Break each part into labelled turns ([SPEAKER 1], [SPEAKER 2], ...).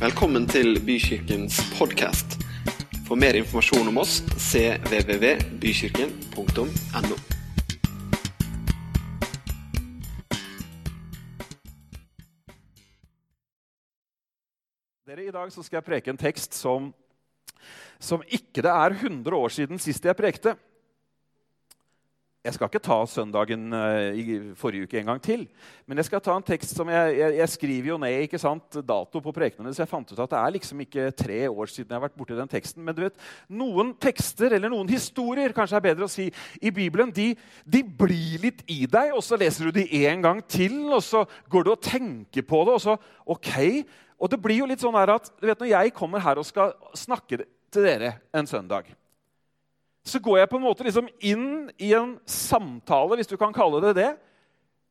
[SPEAKER 1] Velkommen til Bykirkens podkast. For mer informasjon om oss cvvvbykirken.no.
[SPEAKER 2] Dere, I dag så skal jeg preke en tekst som, som ikke det er 100 år siden sist jeg prekte. Jeg skal ikke ta søndagen eh, i forrige uke en gang til. Men jeg skal ta en tekst som jeg, jeg, jeg skriver jo ned ikke sant, dato på prekenene, så jeg fant ut at det er liksom ikke tre år siden jeg har vært borti den teksten. Men du vet, noen tekster, eller noen historier, kanskje er bedre å si, i Bibelen, de, de blir litt i deg, og så leser du de en gang til, og så går du og tenker på det, og så OK. Og det blir jo litt sånn her at du vet, når jeg kommer her og skal snakke til dere en søndag så går jeg på en måte liksom inn i en samtale, hvis du kan kalle det det.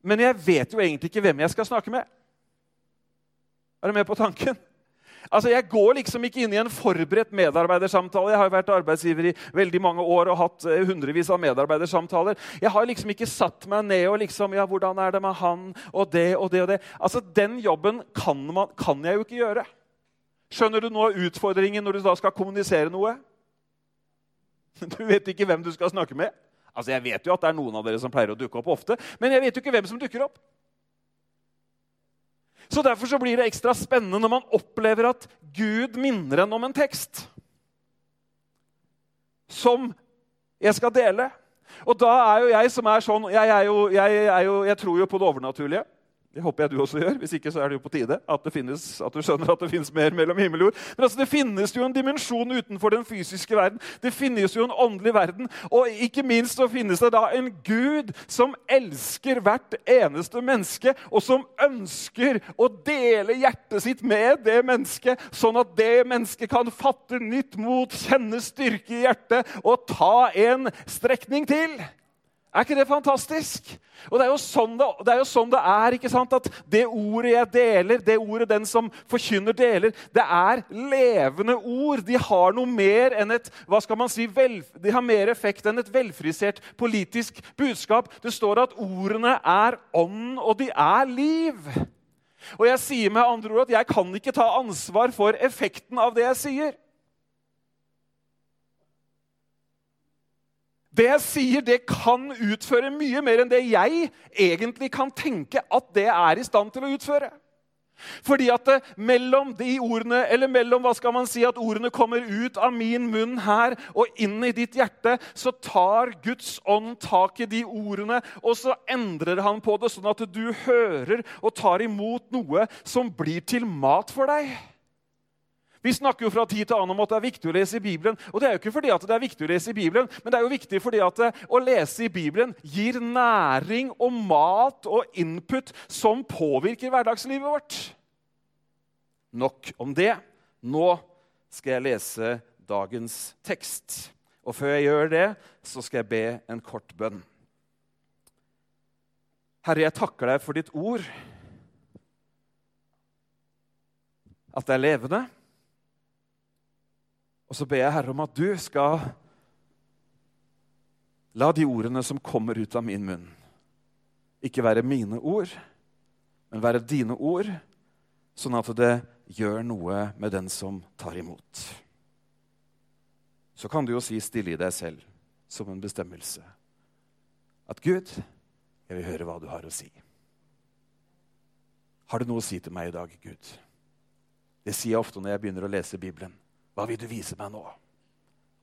[SPEAKER 2] Men jeg vet jo egentlig ikke hvem jeg skal snakke med. Er du med på tanken? Altså, Jeg går liksom ikke inn i en forberedt medarbeidersamtale. Jeg har jo vært arbeidsgiver i veldig mange år og hatt eh, hundrevis av medarbeidersamtaler. Jeg har liksom ikke satt meg ned og liksom Ja, hvordan er det med han og det og det og det? Altså, Den jobben kan, man, kan jeg jo ikke gjøre. Skjønner du nå utfordringen når du da skal kommunisere noe? Du vet ikke hvem du skal snakke med. Altså, Jeg vet jo at det er noen av dere som pleier å dukke opp ofte, men jeg vet jo ikke hvem som dukker opp. Så Derfor så blir det ekstra spennende når man opplever at Gud minner en om en tekst som jeg skal dele. Og da er jo jeg som er sånn Jeg, er jo, jeg, er jo, jeg tror jo på det overnaturlige. Det håper jeg du også gjør. Hvis ikke så er det jo på tide at, finnes, at du skjønner at det finnes mer mellom himmel og jord. Men altså, det finnes jo en dimensjon utenfor den fysiske verden. Det finnes jo en åndelig verden. Og ikke minst så finnes det da en Gud som elsker hvert eneste menneske, og som ønsker å dele hjertet sitt med det mennesket, sånn at det mennesket kan fatte nytt mot, kjenne styrke i hjertet og ta en strekning til. Er ikke det fantastisk? Og Det er jo sånn det, det, er, sånn det er, ikke sant? at det ordet jeg deler, det ordet den som forkynner, deler, det er levende ord. De har noe mer enn et hva skal man si, vel, de har mer effekt enn et velfrisert politisk budskap. Det står at ordene er ånd, og de er liv. Og jeg sier med andre ord at jeg kan ikke ta ansvar for effekten av det jeg sier. Det jeg sier, det kan utføre mye mer enn det jeg egentlig kan tenke at det er i stand til å utføre. Fordi at det, mellom de ordene, eller mellom hva skal man si, at ordene kommer ut av min munn her og inn i ditt hjerte, så tar Guds ånd tak i de ordene, og så endrer han på det, sånn at du hører og tar imot noe som blir til mat for deg. Vi snakker jo fra tid til annen om at det er viktig å lese i Bibelen. Og det er jo ikke fordi at det er viktig å lese i Bibelen, men det er jo viktig fordi at eh, å lese i Bibelen gir næring og mat og input som påvirker hverdagslivet vårt. Nok om det. Nå skal jeg lese dagens tekst. Og før jeg gjør det, så skal jeg be en kort bønn. Herre, jeg takker deg for ditt ord. At det er levende og så ber jeg Herre om at du skal la de ordene som kommer ut av min munn, ikke være mine ord, men være dine ord, sånn at det gjør noe med den som tar imot. Så kan du jo si stille i deg selv, som en bestemmelse, at Gud, jeg vil høre hva du har å si. Har du noe å si til meg i dag, Gud? Det sier jeg ofte når jeg begynner å lese Bibelen. Hva vil du vise meg nå?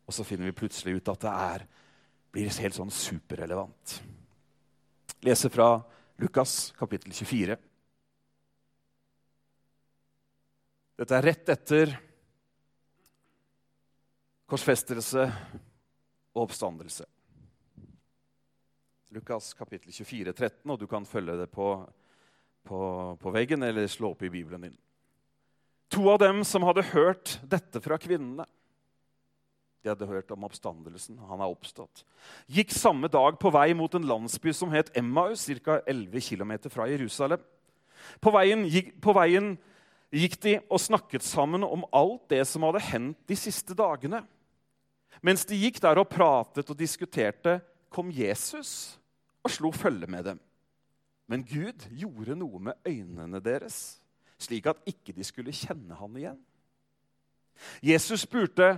[SPEAKER 2] Og så finner vi plutselig ut at det er, blir helt sånn superrelevant. Leser fra Lukas kapittel 24. Dette er rett etter korsfestelse og oppstandelse. Lukas kapittel 24, 13, og du kan følge det på, på, på veggen eller slå opp i Bibelen din. To av dem som hadde hørt dette fra kvinnene De hadde hørt om oppstandelsen. Han er oppstått. Gikk samme dag på vei mot en landsby som het Emmaus, ca. 11 km fra Jerusalem. På veien, gikk, på veien gikk de og snakket sammen om alt det som hadde hendt de siste dagene. Mens de gikk der og pratet og diskuterte, kom Jesus og slo følge med dem. Men Gud gjorde noe med øynene deres slik at ikke de skulle kjenne han igjen. Jesus spurte,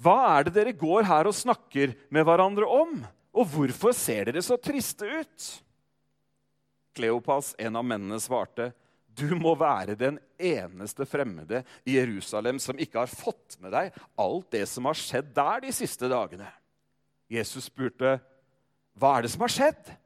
[SPEAKER 2] 'Hva er det dere går her og snakker med hverandre om?' 'Og hvorfor ser dere så triste ut?' Kleopas, en av mennene, svarte, 'Du må være den eneste fremmede i Jerusalem som ikke har fått med deg alt det som har skjedd der de siste dagene.' Jesus spurte, 'Hva er det som har skjedd?'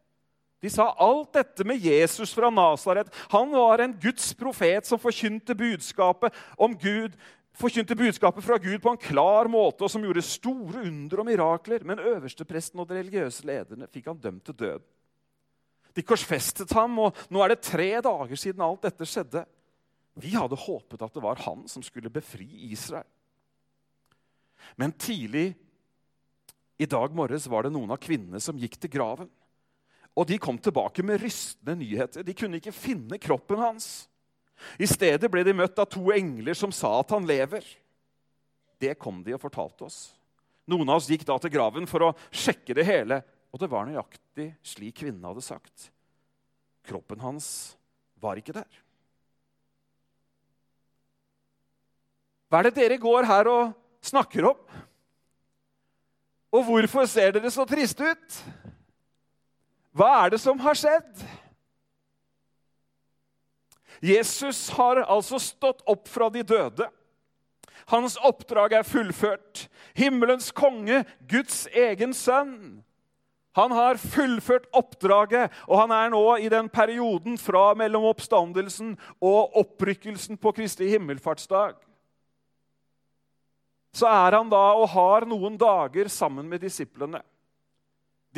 [SPEAKER 2] De sa alt dette med Jesus fra Nasaret. Han var en Guds profet som forkynte budskapet om Gud, forkynte budskapet fra Gud på en klar måte, og som gjorde store under og mirakler. Men øverstepresten og de religiøse lederne fikk han dømt til død. De korsfestet ham, og nå er det tre dager siden alt dette skjedde. Vi hadde håpet at det var han som skulle befri Israel. Men tidlig i dag morges var det noen av kvinnene som gikk til graven. Og de kom tilbake med rystende nyheter. De kunne ikke finne kroppen hans. I stedet ble de møtt av to engler som sa at han lever. Det kom de og fortalte oss. Noen av oss gikk da til graven for å sjekke det hele, og det var nøyaktig slik kvinnen hadde sagt. Kroppen hans var ikke der. Hva er det dere går her og snakker om? Og hvorfor ser dere så triste ut? Hva er det som har skjedd? Jesus har altså stått opp fra de døde. Hans oppdrag er fullført. Himmelens konge, Guds egen sønn. Han har fullført oppdraget, og han er nå i den perioden fra mellom oppstandelsen og opprykkelsen på Kristi himmelfartsdag. Så er han da og har noen dager sammen med disiplene.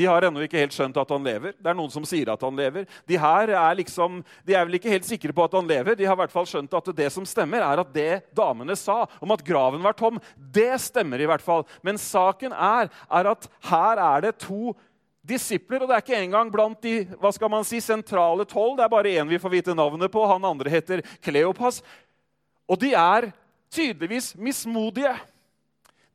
[SPEAKER 2] De har ennå ikke helt skjønt at han lever. Det er noen som sier at han lever. De her er liksom, de er vel ikke helt sikre på at han lever. De har i hvert fall skjønt at det som stemmer, er at det damene sa om at graven var tom, det stemmer i hvert fall. Men saken er, er at her er det to disipler, og det er ikke engang blant de hva skal man si, sentrale tolv. Det er bare én vi får vite navnet på. Han andre heter Kleopas. Og de er tydeligvis mismodige.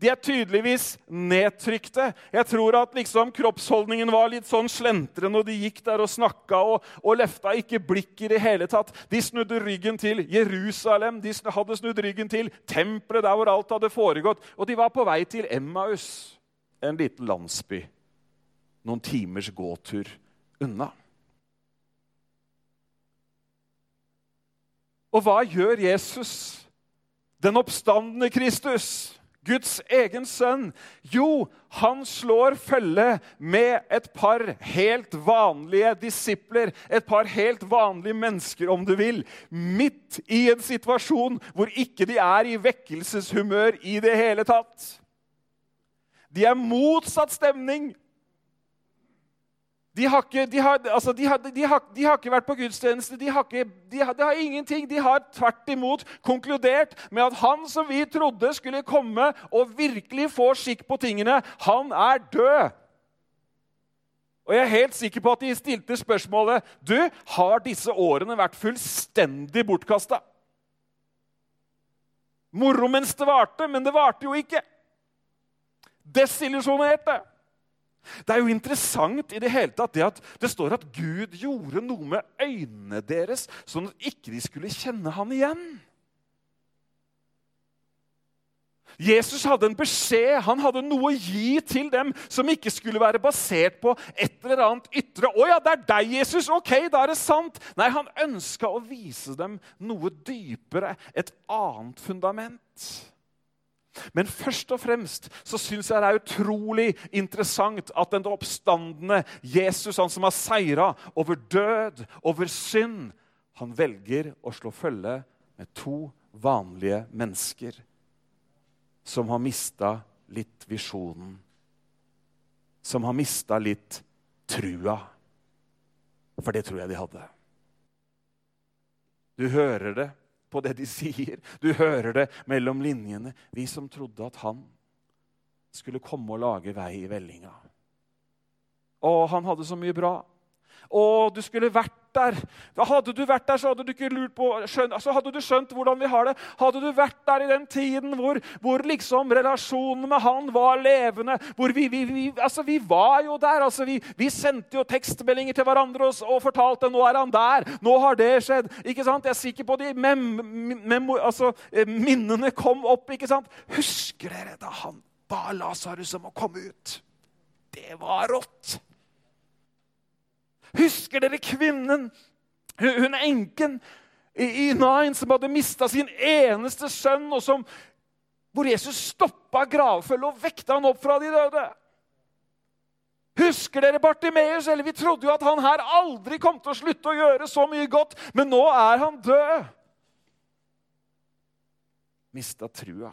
[SPEAKER 2] De er tydeligvis nedtrykte. Jeg tror at liksom kroppsholdningen var litt sånn slentrende, når de gikk der og snakka og, og løfta ikke blikket i det hele tatt. De snudde ryggen til Jerusalem, de hadde snudd ryggen til tempelet der hvor alt hadde foregått. Og de var på vei til Emmaus, en liten landsby noen timers gåtur unna. Og hva gjør Jesus, den oppstandende Kristus? Guds egen sønn? Jo, han slår følge med et par helt vanlige disipler. Et par helt vanlige mennesker, om du vil. Midt i en situasjon hvor ikke de er i vekkelseshumør i det hele tatt. De er motsatt stemning de har, ikke, de, har, altså de, har, de, har, ikke, vært på gudstjeneste. De har, ikke, har, ingenting. De har tvert imot konkludert med at han som vi trodde skulle komme og virkelig få skikk på tingene, han er død. Og jeg er helt sikker på at de stilte spørsmålet Du, har disse årene vært fullstendig bortkasta? Moro mens det varte, men det varte jo ikke. Desillusjonerte. Det er jo interessant i det hele tatt det at det står at Gud gjorde noe med øynene deres, sånn at ikke de skulle kjenne han igjen. Jesus hadde en beskjed, han hadde noe å gi til dem som ikke skulle være basert på et eller annet ytre. 'Å ja, det er deg, Jesus. Ok, da er det sant.' Nei, han ønska å vise dem noe dypere, et annet fundament. Men først og fremst så syns jeg det er utrolig interessant at den oppstandende Jesus, han som har seira over død, over synd, han velger å slå følge med to vanlige mennesker som har mista litt visjonen. Som har mista litt trua. For det tror jeg de hadde. Du hører det på det de sier. Du hører det mellom linjene. Vi som trodde at han skulle komme og lage vei i vellinga. Å, han hadde så mye bra. Å, du skulle vært der. Hadde du vært der, så hadde du ikke lurt på, skjønt, så hadde du skjønt hvordan vi har det. Hadde du vært der i den tiden hvor, hvor liksom relasjonen med han var levende hvor Vi, vi, vi, altså vi var jo der. altså Vi, sendte jo tekstmeldinger til hverandre og, og, fortalte nå er han der. Nå har det skjedd. ikke sant? Jeg er sikker på de mem, mem, altså, eh, minnene kom opp. ikke sant? Husker dere da han ba Lasarus om å komme ut? Det var rått. Husker dere kvinnen, hun enken i Nain som hadde mista sin eneste sønn, og som, hvor Jesus stoppa gravfølget og vekta han opp fra de døde? Husker dere Bartimeus? Eller Vi trodde jo at han her aldri kom til å slutte å gjøre så mye godt, men nå er han død. Mista trua.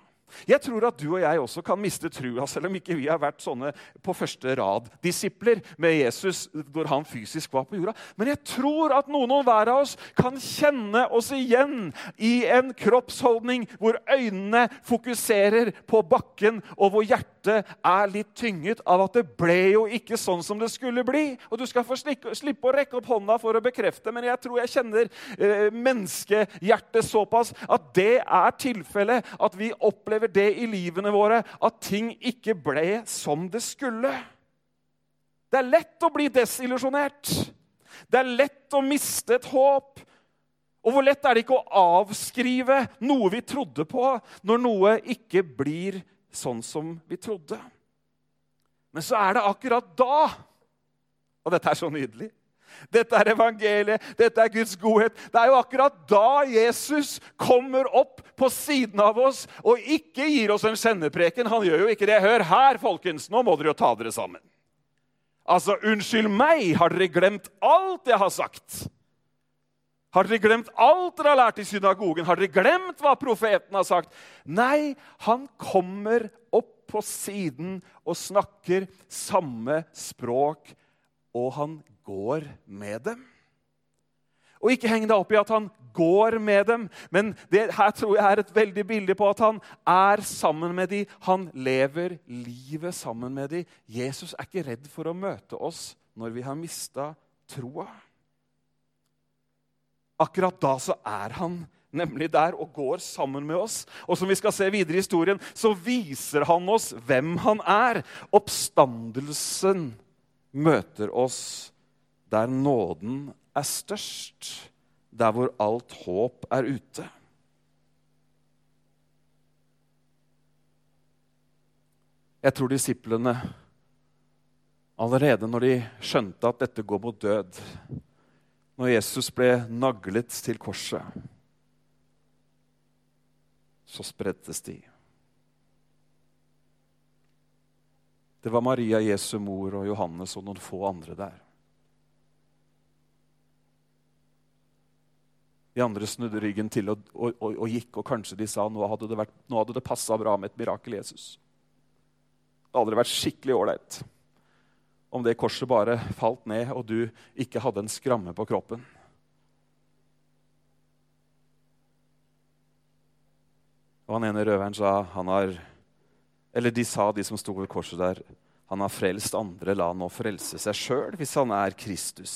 [SPEAKER 2] Jeg tror at du og jeg også kan miste trua, selv om ikke vi har vært sånne på første rad-disipler med Jesus når han fysisk var på jorda. Men jeg tror at noen og hver av oss kan kjenne oss igjen i en kroppsholdning hvor øynene fokuserer på bakken, og hvor hjertet er litt tynget av at det ble jo ikke sånn som det skulle bli. Og Du skal få slippe å rekke opp hånda for å bekrefte, men jeg tror jeg kjenner eh, menneskehjertet såpass at det er tilfellet at vi opplever opplever det i livene våre at ting ikke ble som det skulle. Det er lett å bli desillusjonert. Det er lett å miste et håp. Og hvor lett er det ikke å avskrive noe vi trodde på, når noe ikke blir sånn som vi trodde? Men så er det akkurat da Og dette er så nydelig. Dette er evangeliet, dette er Guds godhet. Det er jo akkurat da Jesus kommer opp på siden av oss og ikke gir oss en sendepreken. Han gjør jo ikke det. Hør her, folkens, nå må dere jo ta dere sammen. Altså, unnskyld meg, har dere glemt alt jeg har sagt? Har dere glemt alt dere har lært i synagogen? Har dere glemt hva profeten har sagt? Nei, han kommer opp på siden og snakker samme språk, og han går med dem. Og ikke heng deg opp i at han går med dem, men det her tror jeg er et veldig bilde på at han er sammen med dem. Han lever livet sammen med dem. Jesus er ikke redd for å møte oss når vi har mista troa. Akkurat da så er han nemlig der og går sammen med oss. Og som vi skal se videre i historien, så viser han oss hvem han er. Oppstandelsen møter oss der nåden er størst, der hvor alt håp er ute. Jeg tror disiplene allerede når de skjønte at dette går mot død, når Jesus ble naglet til korset, så spredtes de. Det var Maria, Jesu mor, og Johannes og noen få andre der. De andre snudde ryggen til og, og, og, og gikk, og kanskje de sa nå hadde det, vært, det passa bra med et mirakel Jesus. Det hadde vært skikkelig ålreit om det korset bare falt ned, og du ikke hadde en skramme på kroppen. Og han ene røveren sa han har Eller de sa, de som sto ved korset der, han har frelst andre. La han nå frelse seg sjøl hvis han er Kristus,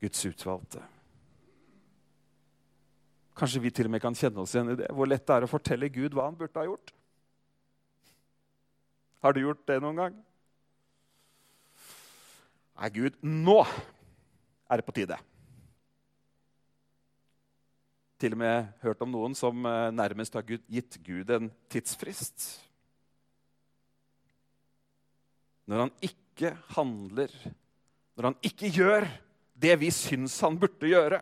[SPEAKER 2] Guds utvalgte. Kanskje vi til og med kan kjenne oss igjen i det. Hvor lett det er å fortelle Gud hva han burde ha gjort. Har du gjort det noen gang? Nei, Gud, nå er det på tide. Til og med hørt om noen som eh, nærmest har gitt Gud en tidsfrist. Når han ikke handler, når han ikke gjør det vi syns han burde gjøre.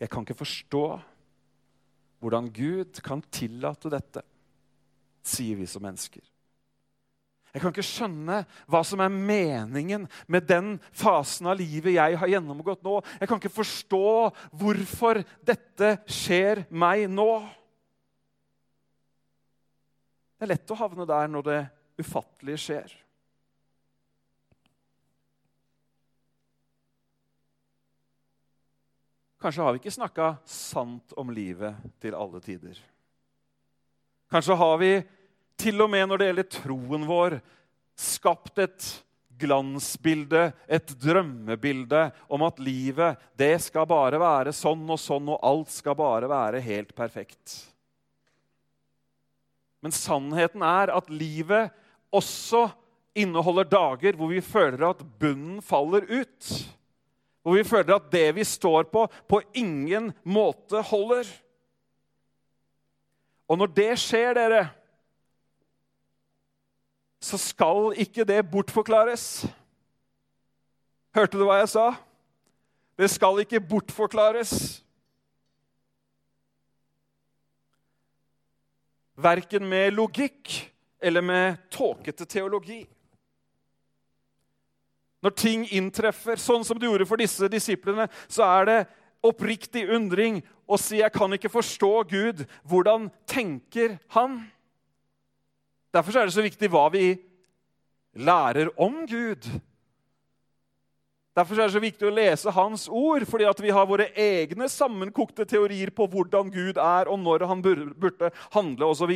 [SPEAKER 2] Jeg kan ikke forstå hvordan Gud kan tillate dette, sier vi som mennesker. Jeg kan ikke skjønne hva som er meningen med den fasen av livet jeg har gjennomgått nå. Jeg kan ikke forstå hvorfor dette skjer meg nå. Det er lett å havne der når det ufattelige skjer. Kanskje har vi ikke snakka sant om livet til alle tider. Kanskje har vi, til og med når det gjelder troen vår, skapt et glansbilde, et drømmebilde om at livet det skal bare være sånn og sånn, og alt skal bare være helt perfekt. Men sannheten er at livet også inneholder dager hvor vi føler at bunnen faller ut. Hvor vi føler at det vi står på, på ingen måte holder. Og når det skjer, dere, så skal ikke det bortforklares. Hørte du hva jeg sa? Det skal ikke bortforklares. Verken med logikk eller med tåkete teologi. Når ting inntreffer, sånn som det gjorde for disse disiplene, så er det oppriktig undring å si 'jeg kan ikke forstå Gud'. Hvordan tenker han? Derfor er det så viktig hva vi lærer om Gud. Derfor er det så viktig å lese Hans ord, fordi vi har våre egne sammenkokte teorier på hvordan Gud er, og når han burde handle osv.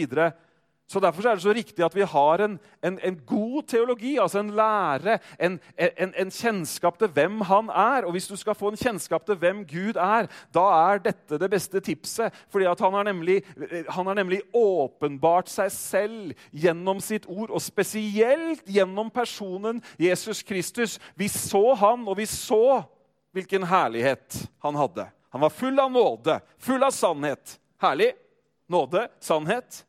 [SPEAKER 2] Så Derfor er det så riktig at vi har en, en, en god teologi, altså en lære, en, en, kjennskap til hvem han er. Og Hvis du skal få en kjennskap til hvem Gud er, da er dette det beste tipset. fordi han har, nemlig, han har nemlig åpenbart seg selv gjennom sitt ord, og spesielt gjennom personen Jesus Kristus. Vi så han, og vi så hvilken herlighet han hadde. Han var full av nåde, full av sannhet. Herlig. Nåde, sannhet.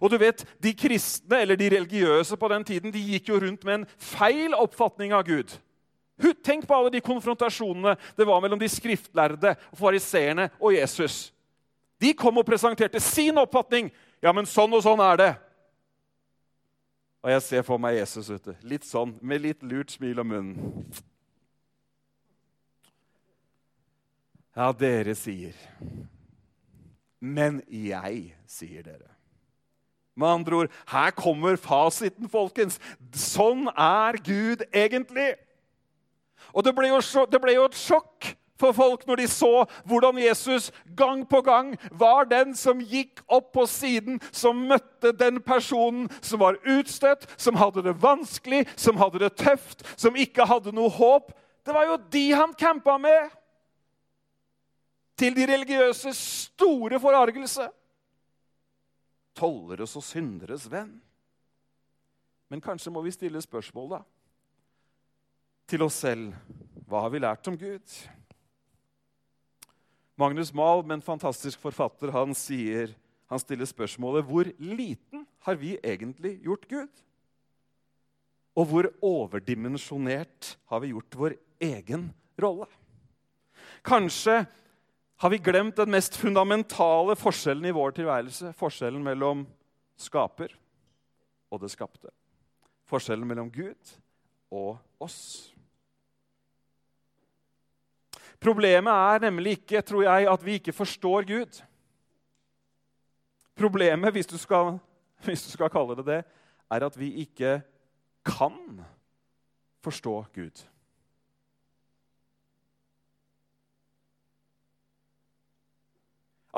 [SPEAKER 2] Og du vet, De kristne eller de religiøse på den tiden de gikk jo rundt med en feil oppfatning av Gud. Tenk på alle de konfrontasjonene det var mellom de skriftlærde, fariseerne og Jesus. De kom og presenterte sin oppfatning. Ja, men sånn og sånn er det. Og jeg ser for meg Jesus ute, litt sånn, med litt lurt smil om munnen. Ja, dere sier. Men jeg sier dere. Med andre ord, her kommer fasiten, folkens. Sånn er Gud egentlig. Og det ble, jo, det ble, jo, et sjokk for folk når de så hvordan Jesus gang på gang var den som gikk opp på siden, som møtte den personen som var utstøtt, som hadde det vanskelig, som hadde det tøft, som ikke hadde noe håp. Det var jo de han campa med! Til de religiøse store forargelse tolleres og synderes venn. Men kanskje må vi stille spørsmål da, til oss selv. Hva har vi lært om Gud? Magnus Mahl, en fantastisk forfatter, han, sier, han stiller spørsmålet hvor liten har vi egentlig gjort Gud? Og hvor overdimensjonert har vi gjort vår egen rolle? Kanskje har vi glemt den mest fundamentale forskjellen i vår tilværelse. Forskjellen mellom skaper og det skapte. Forskjellen mellom Gud og oss. Problemet er nemlig ikke, tror jeg, at vi ikke forstår Gud. Problemet, hvis du skal, hvis du skal kalle det det, er at vi ikke kan forstå Gud.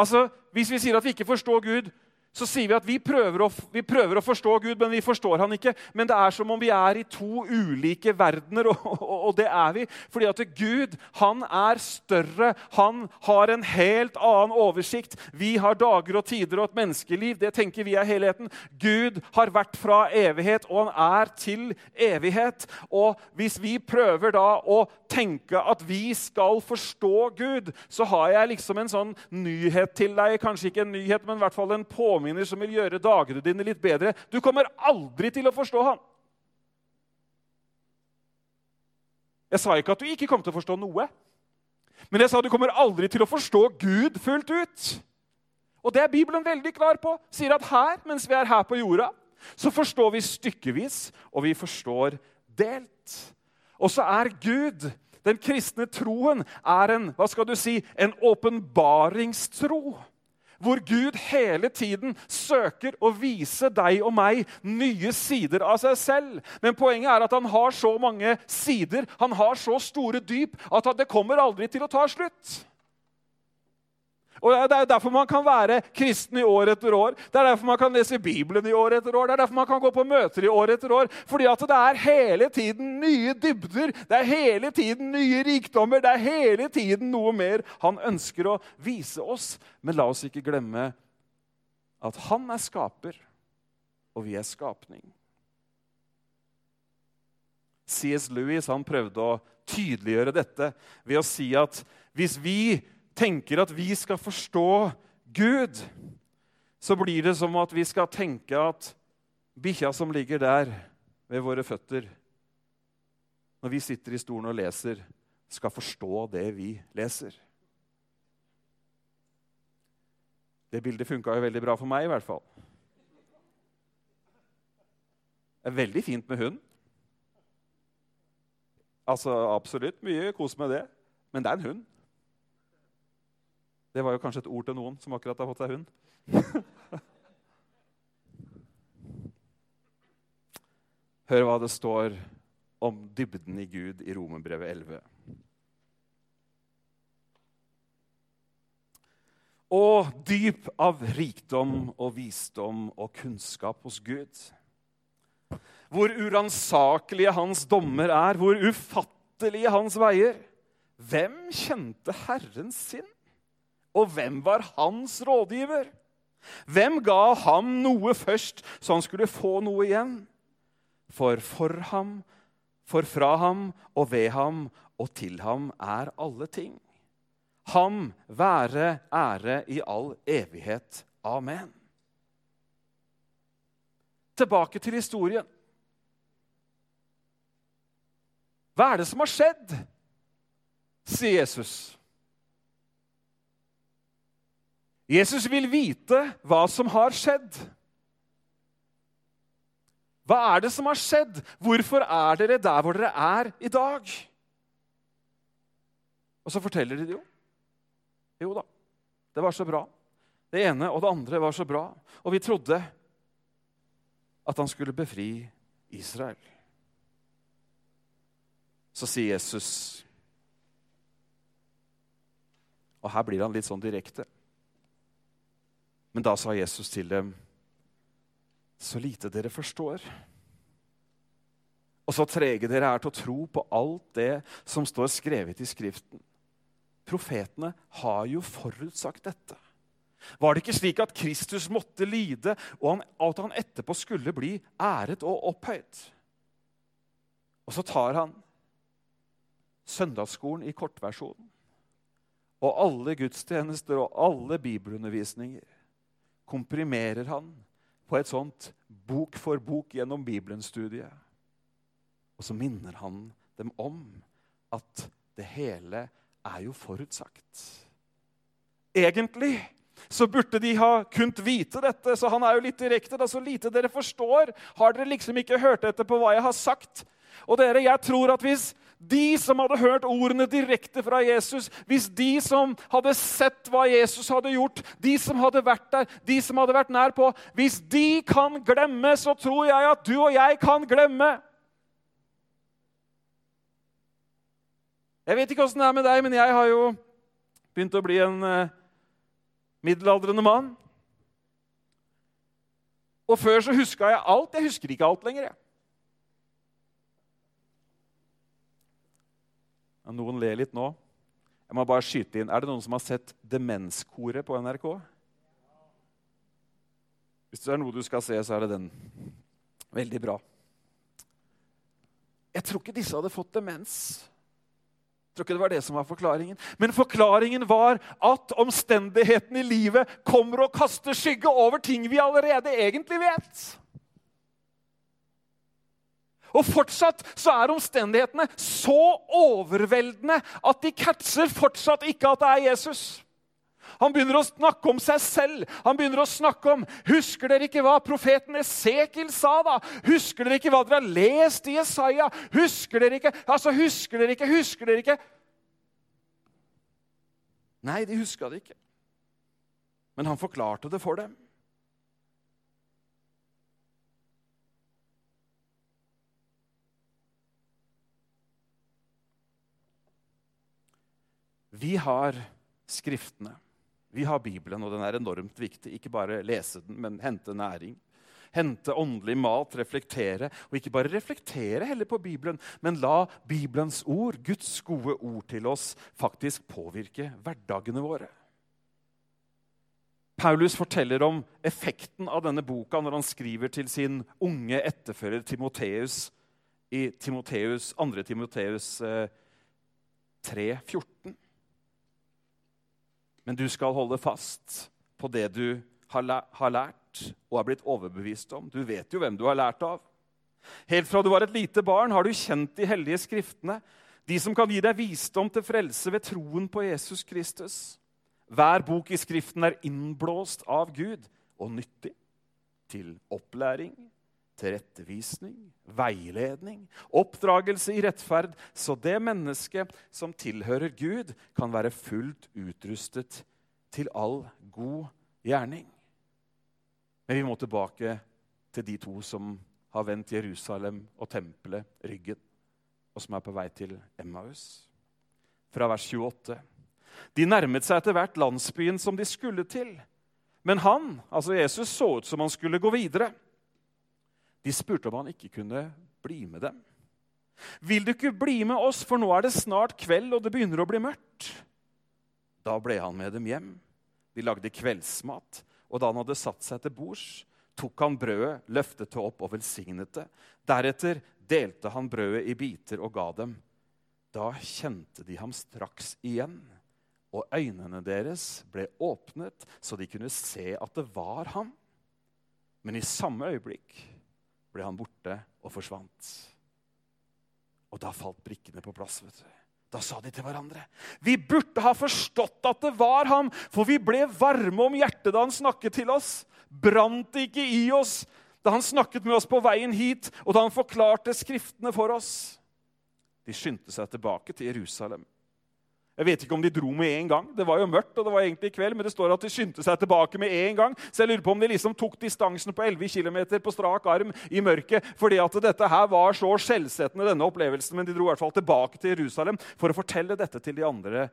[SPEAKER 2] Altså, Hvis vi sier at vi ikke forstår Gud, så sier vi at vi prøver, å, vi prøver, å, forstå Gud, men vi forstår han ikke. Men det er som om vi er i to ulike verdener, og, og, og det er vi. Fordi at Gud han er større. Han har en helt annen oversikt. Vi har dager og tider og et menneskeliv. Det tenker vi er helheten. Gud har vært fra evighet, og han er til evighet. Og hvis vi prøver da å tenke at vi skal forstå Gud, så har jeg liksom en sånn nyhet til deg. Kanskje ikke en nyhet, men i hvert fall en påminnelse påminner som vil gjøre dagene dine litt bedre. Du kommer aldri til å forstå han. Jeg sa ikke at du ikke kom til å forstå noe. Men jeg sa du kommer aldri til å forstå Gud fullt ut. Og det er Bibelen veldig klar på. Sier at her, mens vi er her på jorda, så forstår vi stykkevis, og vi forstår delt. Og så er Gud, den kristne troen, er en hva skal du si, en åpenbaringstro hvor Gud hele tiden søker å vise deg og meg nye sider av seg selv. Men poenget er at han har så mange sider, han har så store dyp, at det kommer aldri til å ta slutt. Og Det er derfor man kan være kristen i år etter år. Det er derfor man kan lese Bibelen i år etter år. Det er derfor man kan gå på møter i år etter år. Fordi at det er hele tiden nye dybder, det er hele tiden nye rikdommer. Det er hele tiden noe mer han ønsker å vise oss. Men la oss ikke glemme at han er skaper, og vi er skapning. C.S. Lewis han prøvde å tydeliggjøre dette ved å si at hvis vi tenker at vi skal forstå Gud, så blir det som at vi skal tenke at bikkja som ligger der ved våre føtter, når vi sitter i stolen og leser, skal forstå det vi leser. Det bildet funka jo veldig bra for meg, i hvert fall. Det er veldig fint med hund. Altså, Absolutt mye kos med det. Men det er en hund. Det var jo kanskje et ord til noen som akkurat har fått seg hund. Hør hva det står om dybden i Gud i Romerbrevet 11. Og dyp av rikdom og visdom og kunnskap hos Gud. Hvor uransakelige hans dommer er, hvor ufattelige hans veier. Hvem kjente Herren sin? Og hvem var hans rådgiver? Hvem ga ham noe først, så han skulle få noe igjen? For for ham, for fra ham og ved ham og til ham er alle ting. Ham være ære i all evighet. Amen. Tilbake til historien. Hva er det som har skjedd? sier Jesus. Jesus vil vite hva som har skjedd. Hva er det som har skjedd? Hvorfor er dere der hvor dere er i dag? Og så forteller de det jo. Jo da, det var så bra. Det ene og det andre var så bra. Og vi trodde at han skulle befri Israel. Så sier Jesus Og her blir han litt sånn direkte. Men da sa Jesus til dem, så lite dere forstår. Og så trege dere er til å tro på alt det som står skrevet i Skriften. Profetene har jo forutsagt dette. Var det ikke slik at Kristus måtte lide, og at han etterpå skulle bli æret og opphøyd? Og så tar han søndagsskolen i kortversjonen. Og alle gudstjenester og alle bibelundervisninger komprimerer han på et sånt bok for bok gjennom Bibelen-studiet. Og så minner han dem om at det hele er jo forutsagt. Egentlig så burde de ha kunnet vite dette, så han er jo litt direkte. Da, så lite dere forstår. Har dere liksom ikke hørt etter på hva jeg har sagt? Og dere, jeg tror at hvis de som hadde hørt ordene direkte fra Jesus, hvis de som hadde sett hva Jesus hadde gjort, de som hadde vært der, de som hadde vært nær på Hvis de kan glemme, så tror jeg at du og jeg kan glemme. Jeg vet ikke åssen det er med deg, men jeg har jo begynt å bli en uh, middelaldrende mann. Og før så huska jeg alt. Jeg husker ikke alt lenger. jeg. Noen ler litt nå. Jeg må bare skyte inn. Er det noen som har sett Demenskoret på NRK? Hvis det er noe du skal se, så er det den. Veldig bra. Jeg tror ikke disse hadde fått demens. Jeg tror ikke det var det som var forklaringen. Men forklaringen var at omstendighetene i livet kommer og kaster skygge over ting vi allerede egentlig vet. Og fortsatt så er omstendighetene så overveldende at de catcher fortsatt ikke at det er Jesus. Han begynner å snakke om seg selv. Han begynner å snakke om Husker dere ikke hva profeten Esekiel sa? da? Husker dere ikke hva dere har lest i Jesaja? Husker dere ikke? Altså, husker dere ikke? Husker dere ikke? Nei, de huska det ikke. Men han forklarte det for dem. Vi har Skriftene. Vi har Bibelen, og den er enormt viktig. Ikke bare lese den, men hente næring. Hente åndelig mat, reflektere. Og ikke bare reflektere heller på Bibelen, men la Bibelens ord, Guds gode ord til oss, faktisk påvirke hverdagene våre. Paulus forteller om effekten av denne boka når han skriver til sin unge etterfører Timoteus i Timoteus, 2. Timoteus 3, 14. Men du skal holde fast på det du har lært og er blitt overbevist om. Du vet jo hvem du har lært av. Helt fra du var et lite barn, har du kjent de hellige skriftene, de som kan gi deg visdom til frelse ved troen på Jesus Kristus. Hver bok i Skriften er innblåst av Gud og nyttig til opplæring, tilrettevisning, veiledning, oppdragelse i rettferd, så det mennesket som tilhører Gud, kan være fullt utrustet til all god gjerning. Men vi må tilbake til de to som har vendt Jerusalem og tempelet ryggen, og som er på vei til Emmaus. Fra vers 28. De nærmet seg etter hvert landsbyen som de skulle til. Men han, altså Jesus, så ut som han skulle gå videre. De spurte om han ikke kunne bli med dem. Vil du ikke bli med oss, for nå er det snart kveld, og det begynner å bli mørkt? Da ble han med dem hjem. De lagde kveldsmat, og da han hadde satt seg til bords, tok han brødet, løftet det opp og velsignet det. Deretter delte han brødet i biter og ga dem. Da kjente de ham straks igjen, og øynene deres ble åpnet, så de kunne se at det var ham. Men i samme øyeblikk ble han borte og forsvant. Og da falt brikkene på plass. vet du. Da sa de til hverandre Vi burde ha forstått at det var ham, for vi ble varme om hjertet da han snakket til oss. Brant det ikke i oss da han snakket med oss på veien hit, og da han forklarte Skriftene for oss? De skyndte seg tilbake til Jerusalem jeg vet ikke om de dro med en gang. Det var jo mørkt, og det var egentlig kveld, men det står at de skyndte seg tilbake med en gang. Så jeg lurer på om de liksom tok distansen på 11 km på strak arm i mørket fordi at dette her var så skjellsettende, denne opplevelsen. Men de dro i hvert fall tilbake til Jerusalem for å fortelle dette til de andre,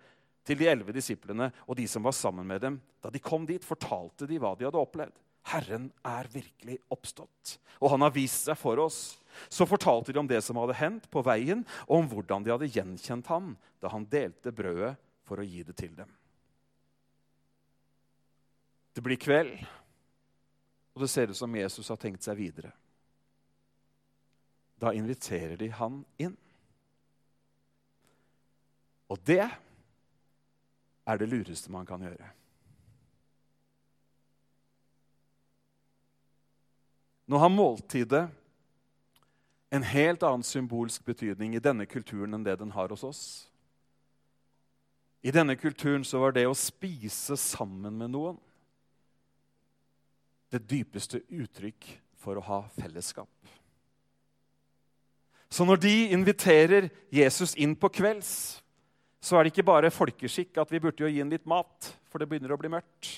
[SPEAKER 2] til de elleve disiplene og de som var sammen med dem. Da de kom dit, fortalte de hva de hadde opplevd. Herren er virkelig oppstått, og han har vist seg for oss. Så fortalte de om det som hadde hendt på veien, og om hvordan de hadde gjenkjent ham da han delte brødet for å gi det til dem. Det blir kveld, og det ser ut som Jesus har tenkt seg videre. Da inviterer de han inn. Og det er det lureste man kan gjøre. Nå har måltidet en helt annen symbolsk betydning i denne kulturen enn det den har hos oss. I denne kulturen så var det å spise sammen med noen det dypeste uttrykk for å ha fellesskap. Så når de inviterer Jesus inn på kvelds, så er det ikke bare folkeskikk at vi burde jo gi ham litt mat, for det begynner å bli mørkt.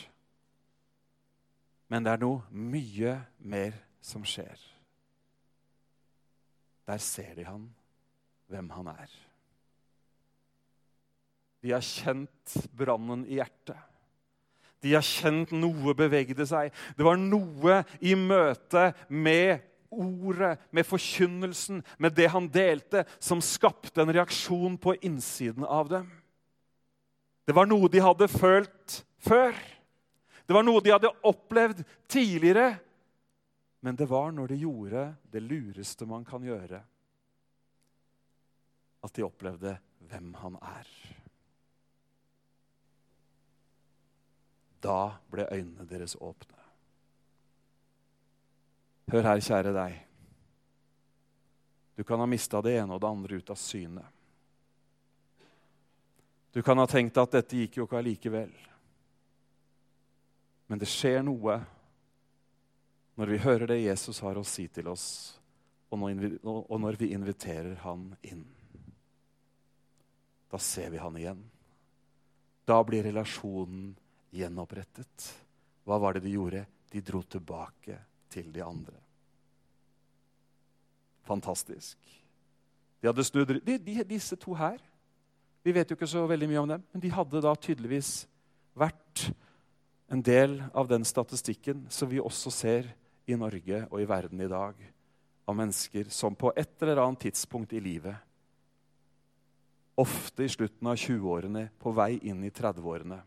[SPEAKER 2] Men det er noe mye mer som skjer. Der ser de han, hvem han er. De har kjent brannen i hjertet. De har kjent noe bevegde seg. Det var noe i møte med ordet, med forkynnelsen, med det han delte, som skapte en reaksjon på innsiden av dem. Det var noe de hadde følt før. Det var noe de hadde opplevd tidligere. Men det var når de gjorde det lureste man kan gjøre, at de opplevde hvem han er. Da ble øynene deres åpne. Hør her, kjære deg. Du kan ha mista det ene og det andre ut av syne. Du kan ha tenkt at dette gikk jo ikke allikevel. Men det skjer noe når vi hører det Jesus har å si til oss, og når vi inviterer han inn. Da ser vi han igjen. Da blir relasjonen gjenopprettet. Hva var det de gjorde? De dro tilbake til de andre. Fantastisk. De hadde snudd de, de, Disse to her Vi vet jo ikke så veldig mye om dem, men de hadde da tydeligvis vært en del av den statistikken som vi også ser i Norge og i verden i dag, av mennesker som på et eller annet tidspunkt i livet, ofte i slutten av 20-årene, på vei inn i 30-årene,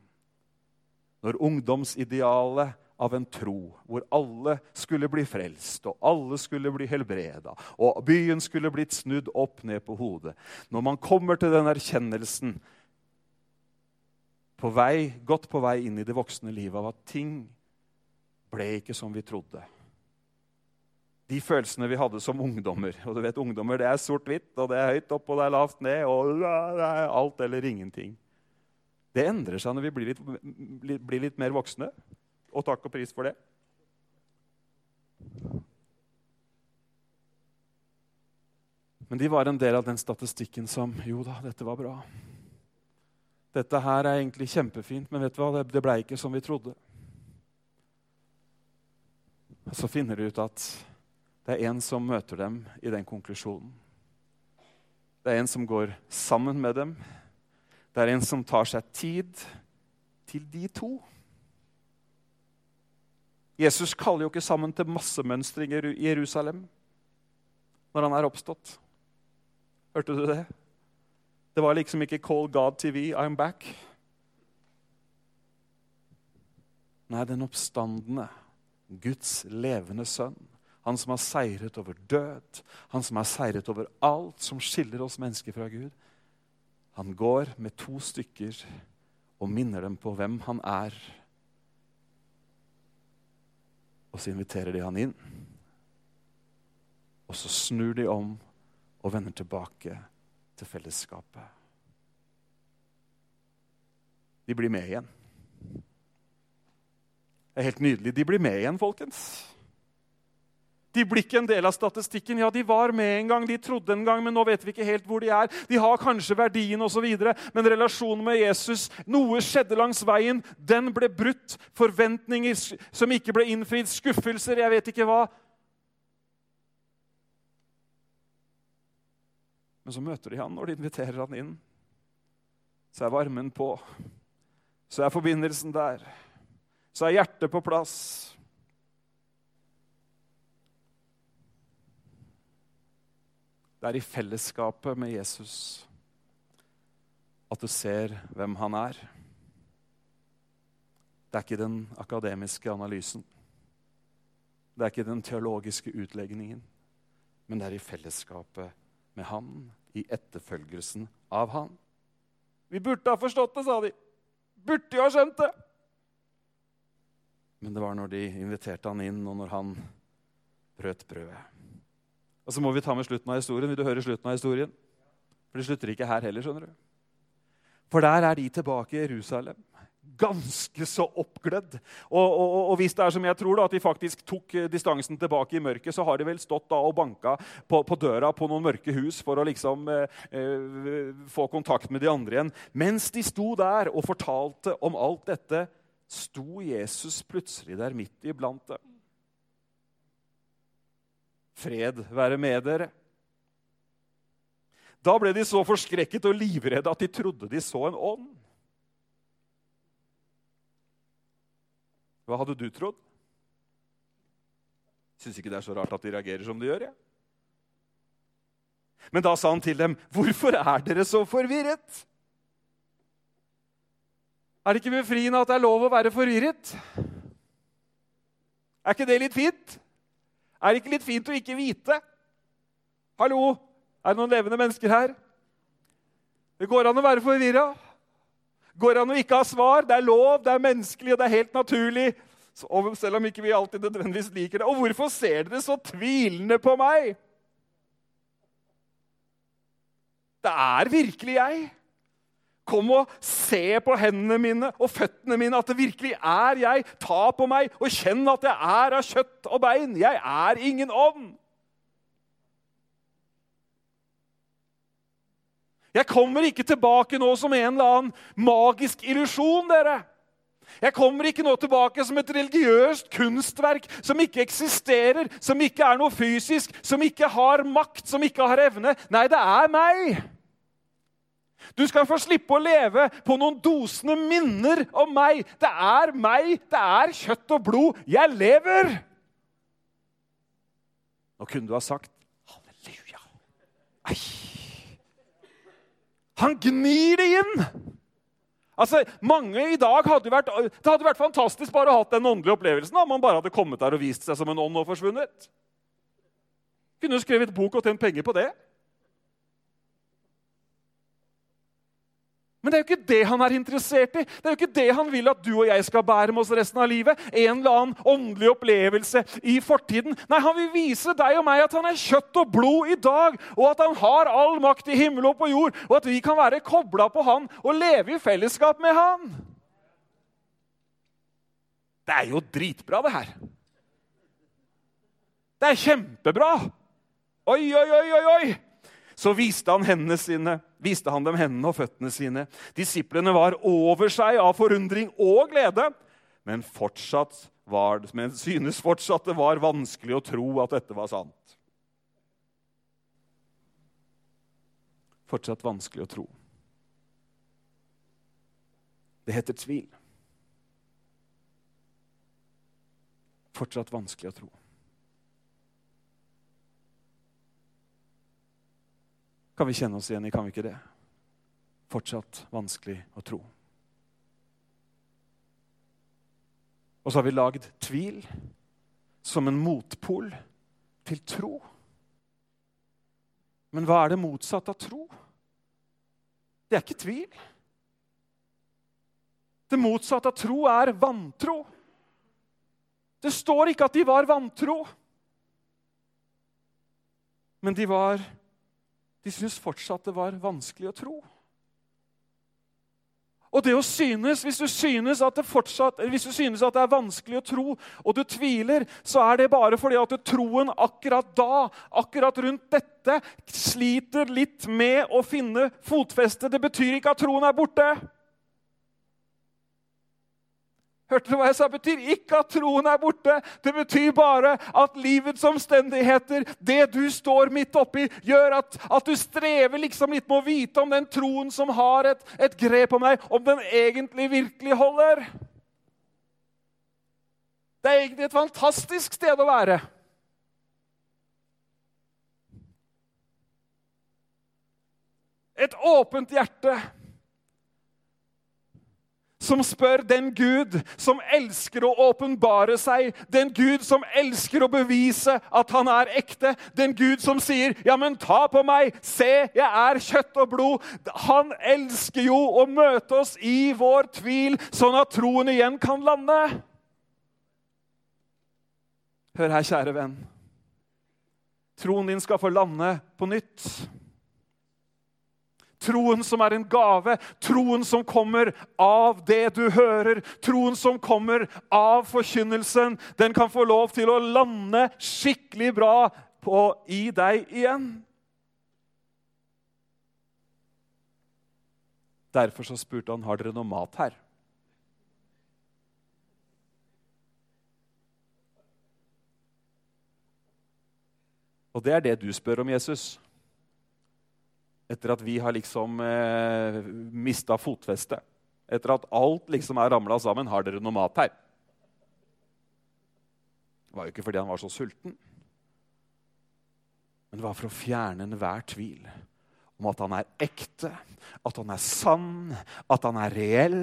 [SPEAKER 2] når ungdomsidealet av en tro hvor alle skulle bli frelst, og alle skulle bli helbreda, og byen skulle blitt snudd opp ned på hodet Når man kommer til den erkjennelsen på vei, godt på vei inn i det voksne livet av at ting ble ikke som vi trodde. De følelsene vi hadde som ungdommer Og du vet, ungdommer det er sort-hvitt, og det er høyt opp og det er lavt ned, og alt eller ingenting. Det endrer seg når vi blir litt, blir litt mer voksne. Og takk og pris for det. Men de var en del av den statistikken som Jo da, dette var bra. Dette her er egentlig kjempefint, men vet du hva? det ble ikke som vi trodde. Og så finner de ut at det er en som møter dem i den konklusjonen. Det er en som går sammen med dem. Det er en som tar seg tid til de to. Jesus kaller jo ikke sammen til massemønstring i Jerusalem når han er oppstått. Hørte du det? Det var liksom ikke 'Call God TV, I'm back'. Nei, den oppstandende, Guds levende sønn. Han som har seiret over død, han som har seiret over alt som skiller oss mennesker fra Gud. Han går med to stykker og minner dem på hvem han er. Og så inviterer de han inn. Og så snur de om og vender tilbake til fellesskapet. De blir med igjen. Det er helt nydelig. De blir med igjen, folkens. De blir ikke en del av statistikken. Ja, de var med en gang, de trodde en gang, men nå vet vi ikke helt hvor de er. De har kanskje verdien osv., men relasjonen med Jesus Noe skjedde langs veien. Den ble brutt. Forventninger som ikke ble innfridd. Skuffelser, jeg vet ikke hva. Men så møter de han når de inviterer han inn. Så er varmen på. Så er forbindelsen der. Så er hjertet på plass. Det er i fellesskapet med Jesus at du ser hvem han er. Det er ikke den akademiske analysen. Det er ikke den teologiske utlegningen. Men det er i fellesskapet med han, i etterfølgelsen av han. Vi burde ha forstått det, sa de. Burde jo ha skjønt det. Men det var når de inviterte han inn, og når han brøt brødet. Og så må vi ta med slutten av historien. Vil du høre slutten av historien? For det slutter ikke her heller. skjønner du. For der er de tilbake i Jerusalem ganske så oppglødd. Og, og, og, hvis det er som jeg tror, da, at de faktisk tok eh, distansen tilbake i mørket, så har de vel stått da og banka på, på døra på noen mørke hus for å liksom eh, eh, få kontakt med de andre igjen. Mens de sto der og fortalte om alt dette, sto Jesus plutselig der midt iblant dem. Fred være med dere. Da ble de så forskrekket og livredde at de trodde de så en ånd. Hva hadde du trodd? Syns ikke det er så rart at de reagerer som de gjør. Ja. Men da sa han til dem, 'Hvorfor er dere så forvirret?' Er det ikke befriende at det er lov å være forvirret? Er ikke det litt fint? Er det ikke litt fint å ikke vite? Hallo, er det noen levende mennesker her? Det går an å være forvirra. Går an å ikke ha svar. Det er lov, det er menneskelig, og det er helt naturlig. selv om ikke vi alltid nødvendigvis liker det. Og hvorfor ser dere så tvilende på meg? Det er virkelig jeg. Kom og se på hendene mine og føttene mine, at det virkelig er jeg. Ta på meg og kjenn at jeg er av kjøtt og bein. Jeg er ingen ånd. Jeg kommer ikke tilbake nå som en eller annen magisk illusjon, dere. Jeg kommer ikke nå tilbake som et religiøst kunstverk som ikke eksisterer, som ikke er noe fysisk, som ikke har makt, som ikke har evne. Nei, det er meg. Du skal få slippe å leve på noen dosende minner om meg. Det er meg, det er kjøtt og blod. Jeg lever! Nå kunne du ha sagt halleluja. Ei. Han gnir det inn! Altså, mange i dag hadde vært, Det hadde vært fantastisk bare å ha den åndelige opplevelsen om man bare hadde kommet der og vist seg som en ånd og forsvunnet. Kunne du skrevet bok og tjent penger på det. Men det er jo ikke det han er interessert i. Det er jo ikke det han vil at du og jeg skal bære med oss resten av livet. En eller annen åndelig opplevelse i fortiden. Nei, Han vil vise deg og meg at han er kjøtt og blod i dag, og at han har all makt i himmel og på jord, og at vi kan være kobla på han og leve i fellesskap med han. Det er jo dritbra, det her. Det er kjempebra. Oi, oi, oi, oi! oi! Så viste han, sine, viste han dem hendene og føttene sine. Disiplene var over seg av forundring og glede, men, fortsatt var, men synes fortsatt det var vanskelig å tro at dette var sant. Fortsatt vanskelig å tro. Det heter tvil. Fortsatt vanskelig å tro. Kan vi kjenne oss igjen i, kan vi ikke det? Fortsatt vanskelig å tro. Og så har vi lagd tvil som en motpol til tro. Men hva er det motsatte av tro? Det er ikke tvil. Det motsatte av tro er vantro. Det står ikke at de var vantro, men de var de syntes fortsatt det var vanskelig å tro. Og det å synes, Hvis du synes fortsatt, hvis du synes at det er vanskelig å tro, og du tviler, så er det bare fordi at troen akkurat da, akkurat rundt dette, sliter litt med å finne fotfeste. Det betyr ikke at troen er borte. Hørte du hva jeg sa? Det betyr ikke at troen er borte. Det betyr bare at livets omstendigheter, det du står midt oppi, gjør at, at du strever liksom litt med å vite om den troen som har et, et grep om deg, om den egentlig virkelig holder. Det er egentlig et fantastisk sted å være. Et åpent hjerte som spør den Gud som elsker å åpenbare seg, den Gud som elsker å bevise at han er ekte, den Gud som sier, 'Ja, men ta på meg, se, jeg er kjøtt og blod'. Han elsker jo å møte oss i vår tvil, sånn at troen igjen kan lande. Hør her, kjære venn. Troen din skal få lande på nytt. Troen som er en gave, troen som kommer av det du hører, troen som kommer av forkynnelsen, den kan få lov til å lande skikkelig bra på, i deg igjen. Derfor så spurte han har dere noe mat her. Og det er det du spør om, Jesus etter at vi har liksom eh, mista fotfestet. Etter at alt liksom er ramla sammen. Har dere noe mat her? Det var jo ikke fordi han var så sulten, men det var for å fjerne enhver tvil om at han er ekte, at han er sann, at han er reell,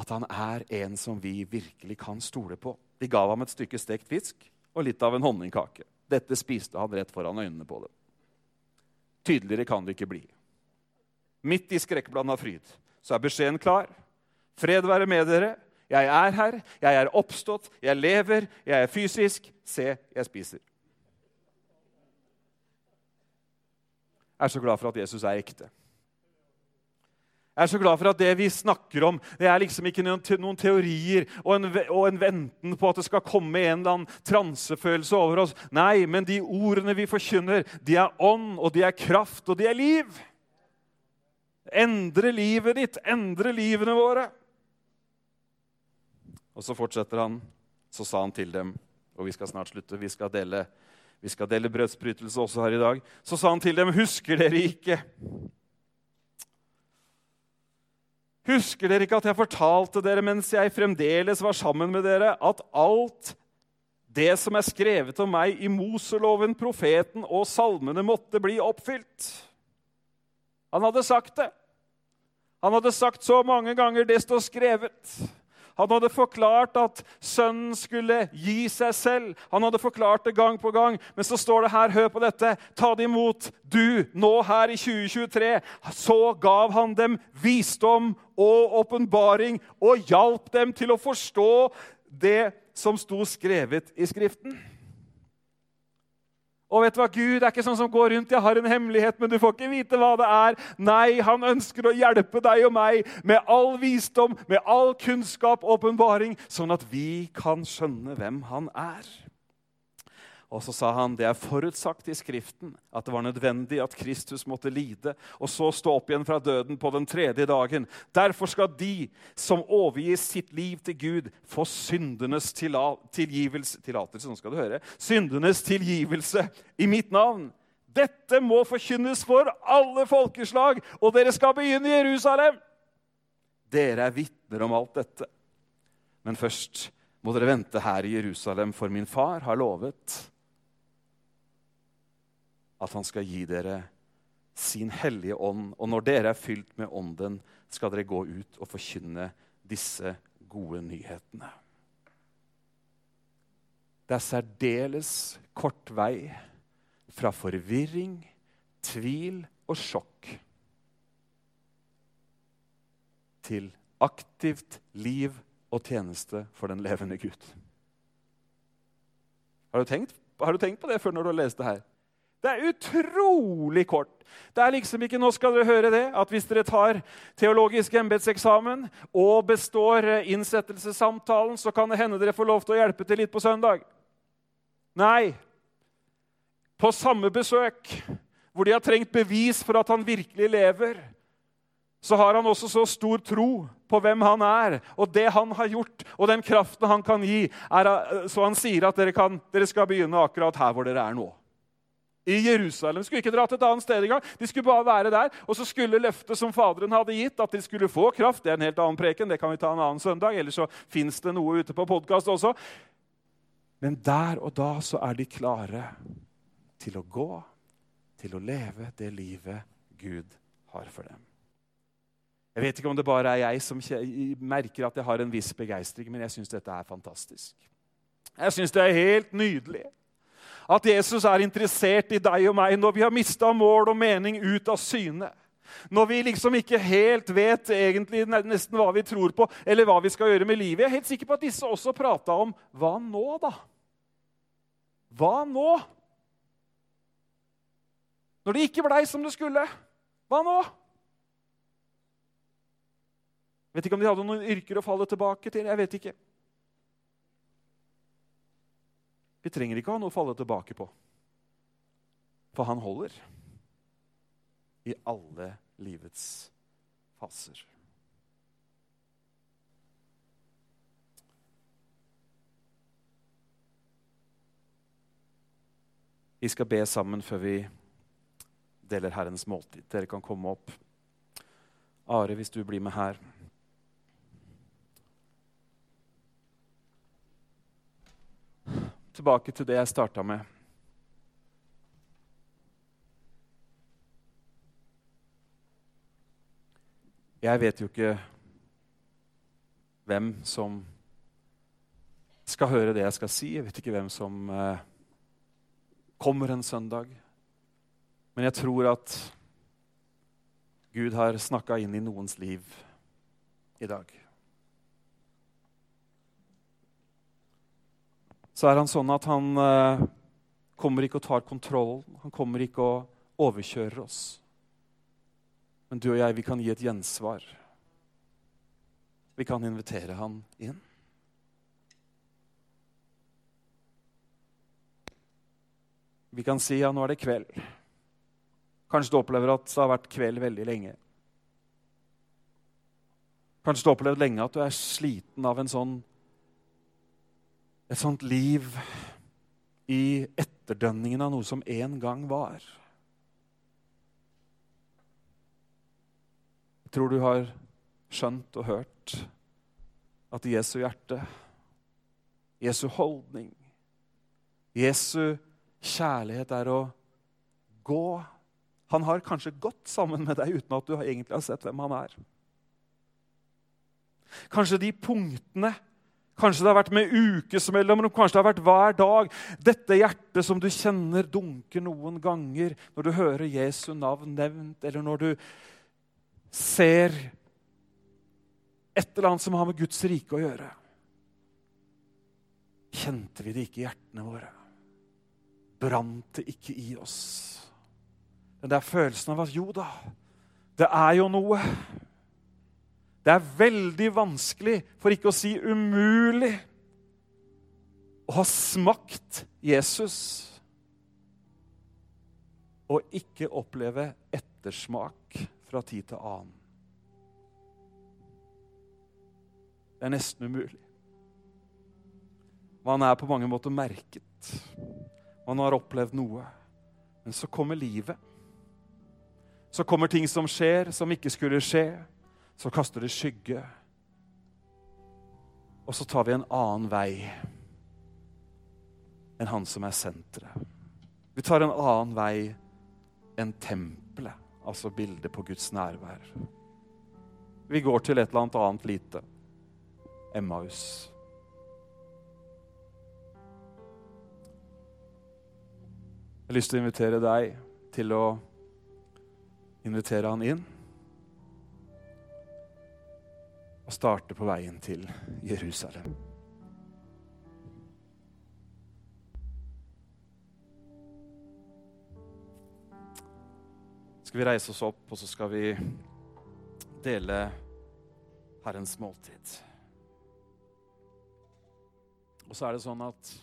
[SPEAKER 2] at han er en som vi virkelig kan stole på. De ga ham et stykke stekt fisk og litt av en honningkake. Dette spiste han rett foran øynene på dem. Tydeligere kan det ikke bli. Midt i skrekkblanda fryd så er beskjeden klar. Fred være med dere. Jeg er her, jeg er oppstått, jeg lever, jeg er fysisk. Se, jeg spiser. Jeg er så glad for at Jesus er ekte. Jeg er så glad for at det vi snakker om, det er liksom ikke noen teorier og en, og en venten på at det skal komme en eller annen transefølelse over oss. Nei, men de ordene vi forkynner, de er ånd, og de er kraft, og de er liv. Endre livet ditt, endre livene våre. Og så fortsetter han. Så sa han til dem, og vi skal snart slutte, vi skal dele, vi skal dele brødsbrytelse også her i dag. Så sa han til dem, husker dere ikke Husker dere ikke at jeg fortalte dere mens jeg fremdeles var sammen med dere, at alt det som er skrevet om meg i Moseloven, profeten og salmene, måtte bli oppfylt? Han hadde sagt det. Han hadde sagt så mange ganger det står skrevet. Han hadde forklart at sønnen skulle gi seg selv. Han hadde forklart det gang på gang. Men så står det her, hør på dette, ta det imot. Du, nå her i 2023, så gav han dem visdom og åpenbaring og hjalp dem til å forstå det som sto skrevet i Skriften. Og vet du hva, Gud er ikke sånn som går rundt jeg har en hemmelighet, men du får ikke vite hva det er. Nei, han ønsker å hjelpe deg og meg med all visdom, med all kunnskap og åpenbaring, sånn at vi kan skjønne hvem han er. Og så sa han det er forutsagt i Skriften at det var nødvendig at Kristus måtte lide og så stå opp igjen fra døden på den tredje dagen. Derfor skal de som overgir sitt liv til Gud, få syndenes tilgivelse tillatelse, nå skal du høre, syndenes tilgivelse i mitt navn. Dette må forkynnes for alle folkeslag, og dere skal begynne i Jerusalem. Dere er vitner om alt dette. Men først må dere vente her i Jerusalem, for min far har lovet at han skal gi dere sin hellige ånd. Og når dere er fylt med ånden, skal dere gå ut og forkynne disse gode nyhetene. Det er særdeles kort vei fra forvirring, tvil og sjokk til aktivt liv og tjeneste for den levende Gud. Har du tenkt, har du tenkt på det før når du har lest det her? Det er utrolig kort. Det er liksom ikke, nå skal dere høre det, at Hvis dere tar teologisk embetseksamen og består eh, innsettelsessamtalen, så kan det hende dere får lov til å hjelpe til litt på søndag. Nei. På samme besøk, hvor de har trengt bevis for at han virkelig lever, så har han også så stor tro på hvem han er, og det han har gjort, og den kraften han kan gi. Er, eh, så han sier at dere, kan, dere skal begynne akkurat her hvor dere er nå i Jerusalem. De skulle ikke dra til et annet sted engang. De skulle bare være der. Og så skulle løftet som Faderen hadde gitt, at de skulle få kraft Det er en helt annen preken, det kan vi ta en annen søndag. Ellers så fins det noe ute på podkast også. Men der og da så er de klare til å gå, til å leve det livet Gud har for dem. Jeg vet ikke om det bare er jeg som merker at jeg har en viss begeistring, men jeg syns dette er fantastisk. Jeg syns det er helt nydelig at Jesus er interessert i deg og meg når vi har mista mål og mening ut av syne. Når vi liksom ikke helt vet egentlig nesten hva vi tror på, eller hva vi skal gjøre med livet. Jeg er helt sikker på at disse også prata om hva nå, da? Hva nå? Når det ikke blei som det skulle, hva nå? Vet ikke om de hadde noen yrker å falle tilbake til. jeg vet ikke. Vi trenger ikke ha noe å falle tilbake på. For han holder i alle livets faser. Vi skal be sammen før vi deler Herrens måltid. Dere kan komme opp. Are, hvis du blir med her. Tilbake til det jeg starta med. Jeg vet jo ikke hvem som skal høre det jeg skal si. Jeg vet ikke hvem som eh, kommer en søndag. Men jeg tror at Gud har snakka inn i noens liv i dag. Så er han sånn at han eh, kommer ikke og tar kontroll. Han kommer ikke og overkjører oss. Men du og jeg, vi kan gi et gjensvar. Vi kan invitere han inn. Vi kan si ja, nå er det kveld. Kanskje du opplever at det har vært kveld veldig lenge. Kanskje du har opplevd lenge at du er sliten av en sånn et sånt liv i etterdønningen av noe som en gang var. Jeg tror du har skjønt og hørt at Jesu hjerte, Jesu holdning, Jesu kjærlighet er å gå. Han har kanskje gått sammen med deg uten at du egentlig har sett hvem han er. Kanskje de punktene Kanskje det har vært med ukesmellom, kanskje det har vært hver dag. Dette hjertet som du kjenner dunker noen ganger når du hører Jesu navn nevnt, eller når du ser et eller annet som har med Guds rike å gjøre. Kjente vi det ikke i hjertene våre? Brant det ikke i oss? Den der følelsen av at jo da, det er jo noe. Det er veldig vanskelig, for ikke å si umulig, å ha smakt Jesus og ikke oppleve ettersmak fra tid til annen. Det er nesten umulig. Man er på mange måter merket. Man har opplevd noe. Men så kommer livet. Så kommer ting som skjer, som ikke skulle skje. Så kaster det skygge. Og så tar vi en annen vei enn han som er senteret. Vi tar en annen vei enn tempelet, altså bildet på Guds nærvær. Vi går til et eller annet annet lite. Emmaus. Jeg har lyst til å invitere deg til å invitere han inn. Og starte på veien til Jerusalem. Skal vi reise oss opp, og så skal vi dele Herrens måltid. Og så er det sånn at